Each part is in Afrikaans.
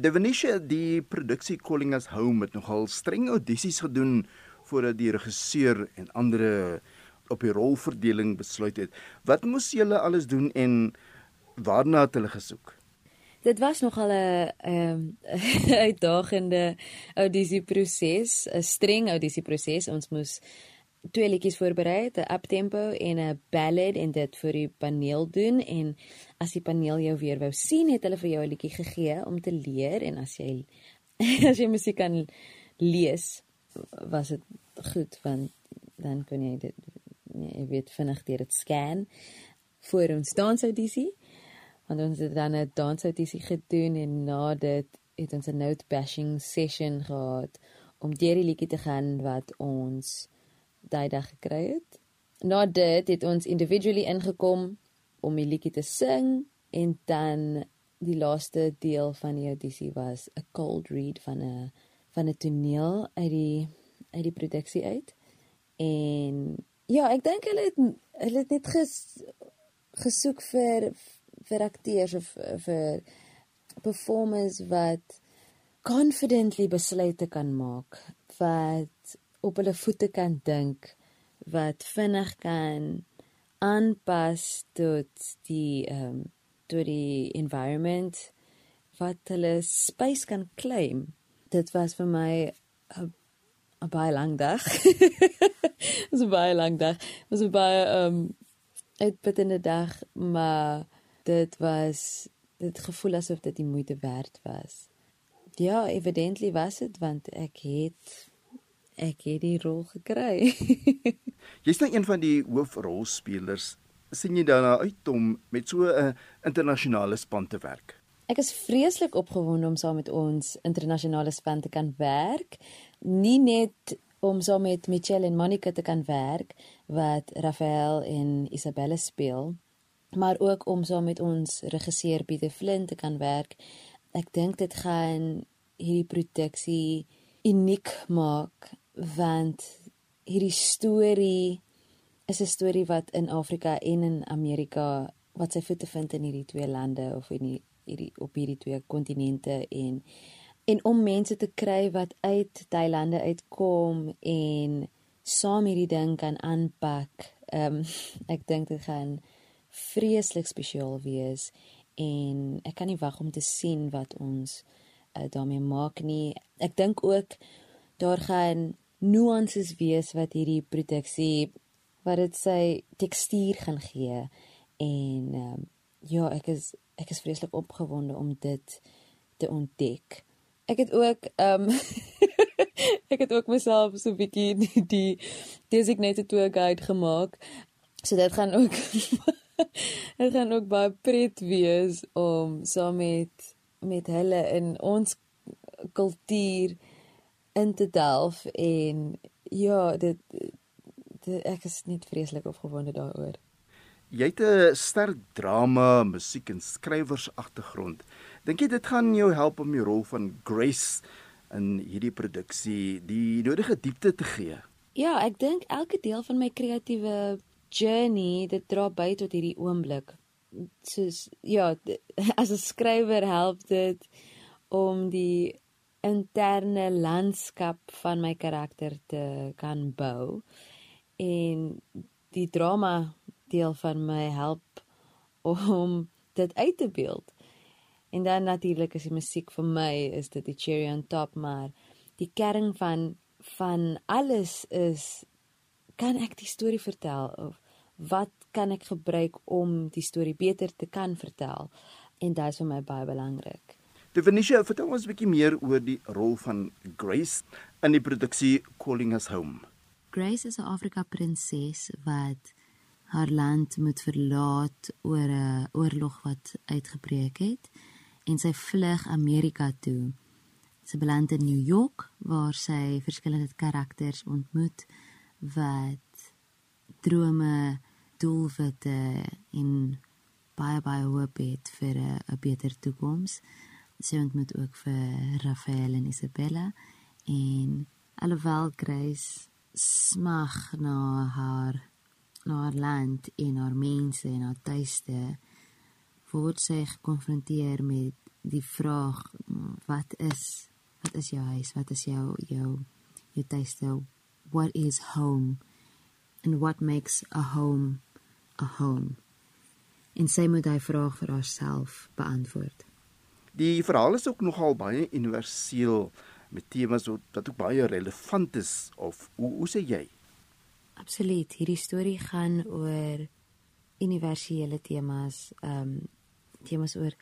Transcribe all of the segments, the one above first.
Devenisha die produksie Calling Us Home het nogal streng audisies gedoen voordat die regisseur en ander op die rolverdeling besluit het. Wat moes julle alles doen en waarna het hulle gesoek? Dit was nogal 'n ehm uitdagende audisieproses, 'n streng audisieproses. Ons moes twee liedjies voorberei, 'n uptempo en 'n ballad en dit vir die paneel doen. En as die paneel jou weer wou sien, het hulle vir jou 'n liedjie gegee om te leer. En as jy as jy musiek kan lees, was dit goed want dan kon jy dit jy weet vinnig deur dit scan vir ons dansaudisie. Want ons het dan 'n dansaudisie gedoen en na dit het ons 'n note bashing session gehad om die liedjie te gaan wat ons dag gekry het. Na dit het ons individually ingekom om die liedjie te sing en dan die laaste deel van die audisie was 'n cold read van 'n van 'n toneel uit die uit die produksie uit. En ja, ek dink hulle het hulle het net ges, gesoek vir vir akteurs of vir performers wat confidently besluite kan maak, wat op hulle voete kan dink, wat vinnig kan aanpas tot die ehm um, tot die environment wat hulle space kan claim. Dit was vir my 'n baie lang dag. Dit was 'n baie lang dag. Dit was 'n baie ehm um, uitputtende dag, maar dit was dit gevoel asof dit die moeite werd was. Ja, evidently was dit want ek het ek het die rol gekry. Jy's nou een van die hoofrolspelers. sien jy daarna uit om met so 'n internasionale span te werk? Ek is vreeslik opgewonde om saam met ons internasionale span te kan werk. Nie net om saam met Michelle en Monica te kan werk wat Rafael en Isabella speel, maar ook om saam met ons regisseur Pieter Flint te kan werk. Ek dink dit gaan hierdie produksie uniek maak want hierdie storie is 'n storie wat in Afrika en in Amerika wat sy voete vind in hierdie twee lande of in die, hierdie op hierdie twee kontinente en en om mense te kry wat uit daai lande uitkom en saam hierdie ding kan aanpak. Ehm um, ek dink dit gaan vreeslik spesiaal wees en ek kan nie wag om te sien wat ons uh, daarmee maak nie. Ek dink ook daar gaan nuances wees wat hierdie produksie wat dit sy tekstuur gaan gee en um, ja, ek is ek is vreeslik opgewonde om dit te ontdek. Ek het ook ehm um, ek het ook myself so 'n bietjie die, die designated tour guide gemaak. So dit gaan ook Dit gaan ook baie pret wees om saam met met hulle in ons kultuur in te delf en ja, dit, dit ek is net vreeslik opgewonde daaroor. Jy het 'n sterk drama, musiek en skrywers agtergrond. Dink jy dit gaan jou help om die rol van Grace in hierdie produksie die nodige diepte te gee? Ja, ek dink elke deel van my kreatiewe journey dit dra by tot hierdie oomblik. Soos ja, as 'n skrywer help dit om die interne landskap van my karakter te kan bou en die drama deel van my help om dit uit te beeld. En dan natuurlik is die musiek vir my is dit die cherry on top maar die kern van van alles is kan ek die storie vertel of wat kan ek gebruik om die storie beter te kan vertel? En dit is vir my baie belangrik. Definisha, vertel ons 'n bietjie meer oor die rol van Grace in die produksie Calling Us Home. Grace is 'n Afrika prinses wat haar land moet verlaat oor 'n oorlog wat uitgebreek het en sy vlug Amerika toe. Sy beland in New York waar sy verskillende karakters ontmoet wat drome, doelwitte en baie baie hoop het vir 'n beter toekoms. Sy ontmoet ook vir Rafael en Isabella en alhoewel Grace smag na haar na haar land en haar mense en haar tuiste word sy gekonfronteer met die vraag wat is wat is jou huis? Wat is jou jou jou tuiste? What is home? And what makes a home a home? En sy moet hy vraag vir haarself beantwoord. Die verhaal is ook nogal baie universeel met temas wat, wat ook baie relevant is of hoe hoe sê jy? Absoluut. Hierdie storie gaan oor universele temas, ehm um, temas oor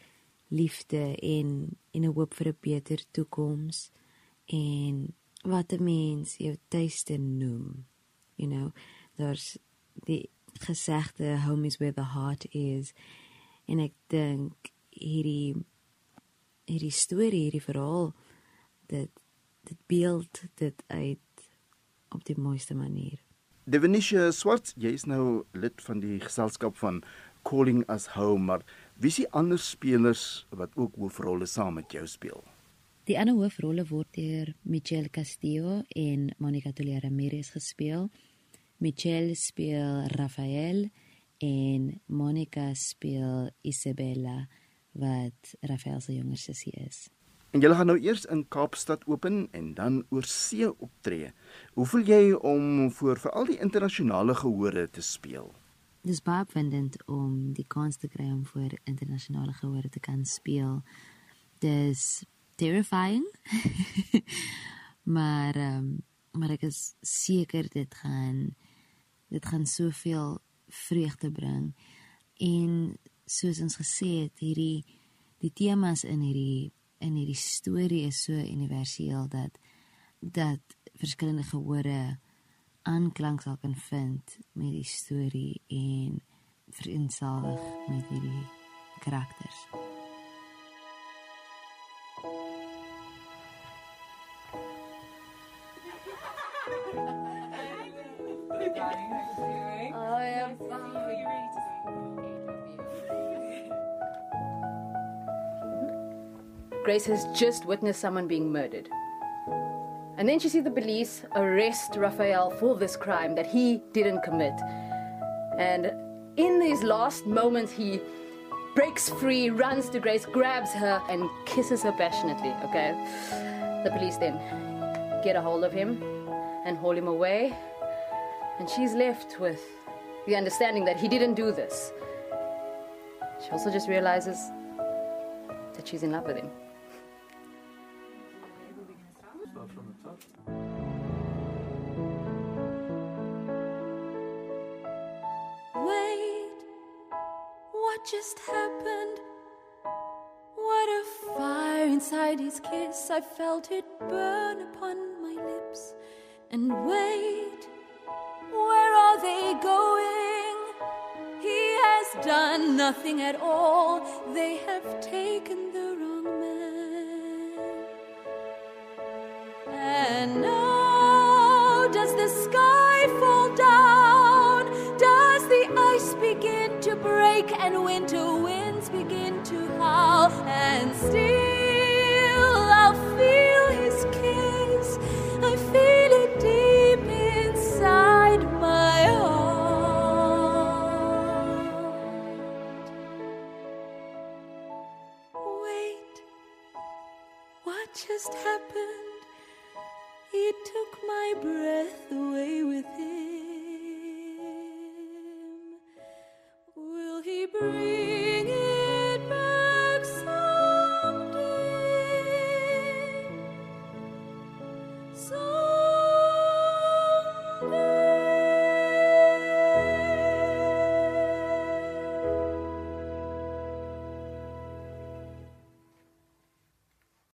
liefde en en 'n hoop vir 'n beter toekoms en wat 'n mens jou tuiste noem. You know, daar's die gesegde home is where the heart is en ek dink hierdie hierdie storie, hierdie verhaal dit dit beeld dit uit op die mooiste manier. Devenisha Swart, jy is nou lid van die geselskap van Calling Us Home, maar wie is die ander spelers wat ook hoofrolle saam met jou speel? Die ander hoofrolle word deur Michelle Castillo en Monica Tullia Ramirez gespeel. Michelle speel Rafael en Monica speel Isabella wat Rafael se jonger sussie is. En julle gaan nou eers in Kaapstad open en dan oor see optree. Hoe voel jy om voor veral die internasionale gehore te speel? Dis baie opwindend om die kans te kry om voor internasionale gehore te kan speel. Dis terrifying. maar um, maar ek is seker dit gaan dit gaan soveel vreugde bring. En soos ons gesê het, hierdie die temas in hierdie in hierdie storie is so universeel dat dat verskillende gehore aanklank sal kan vind met die storie en vereensalwig met hierdie karakters. Grace has just witnessed someone being murdered. And then she sees the police arrest Raphael for this crime that he didn't commit. And in these last moments, he breaks free, runs to Grace, grabs her, and kisses her passionately. Okay? The police then get a hold of him and haul him away. And she's left with the understanding that he didn't do this. She also just realizes that she's in love with him. Just happened? What a fire inside his kiss. I felt it burn upon my lips. And wait, where are they going? He has done nothing at all. They have taken the wrong man. And now does the sky fall down? Does the ice begin to break and winter winds begin to howl? And still I'll feel his kiss. I feel it deep inside my heart. Wait, what just happened? He took my breath away with him.